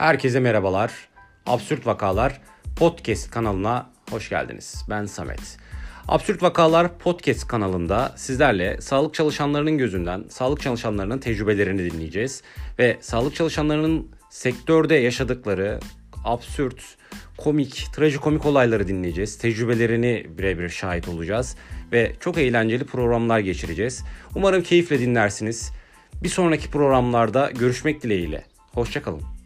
Herkese merhabalar. Absürt Vakalar Podcast kanalına hoş geldiniz. Ben Samet. Absürt Vakalar Podcast kanalında sizlerle sağlık çalışanlarının gözünden sağlık çalışanlarının tecrübelerini dinleyeceğiz ve sağlık çalışanlarının sektörde yaşadıkları absürt, komik, trajikomik olayları dinleyeceğiz. Tecrübelerini birebir şahit olacağız ve çok eğlenceli programlar geçireceğiz. Umarım keyifle dinlersiniz. Bir sonraki programlarda görüşmek dileğiyle. Hoşçakalın.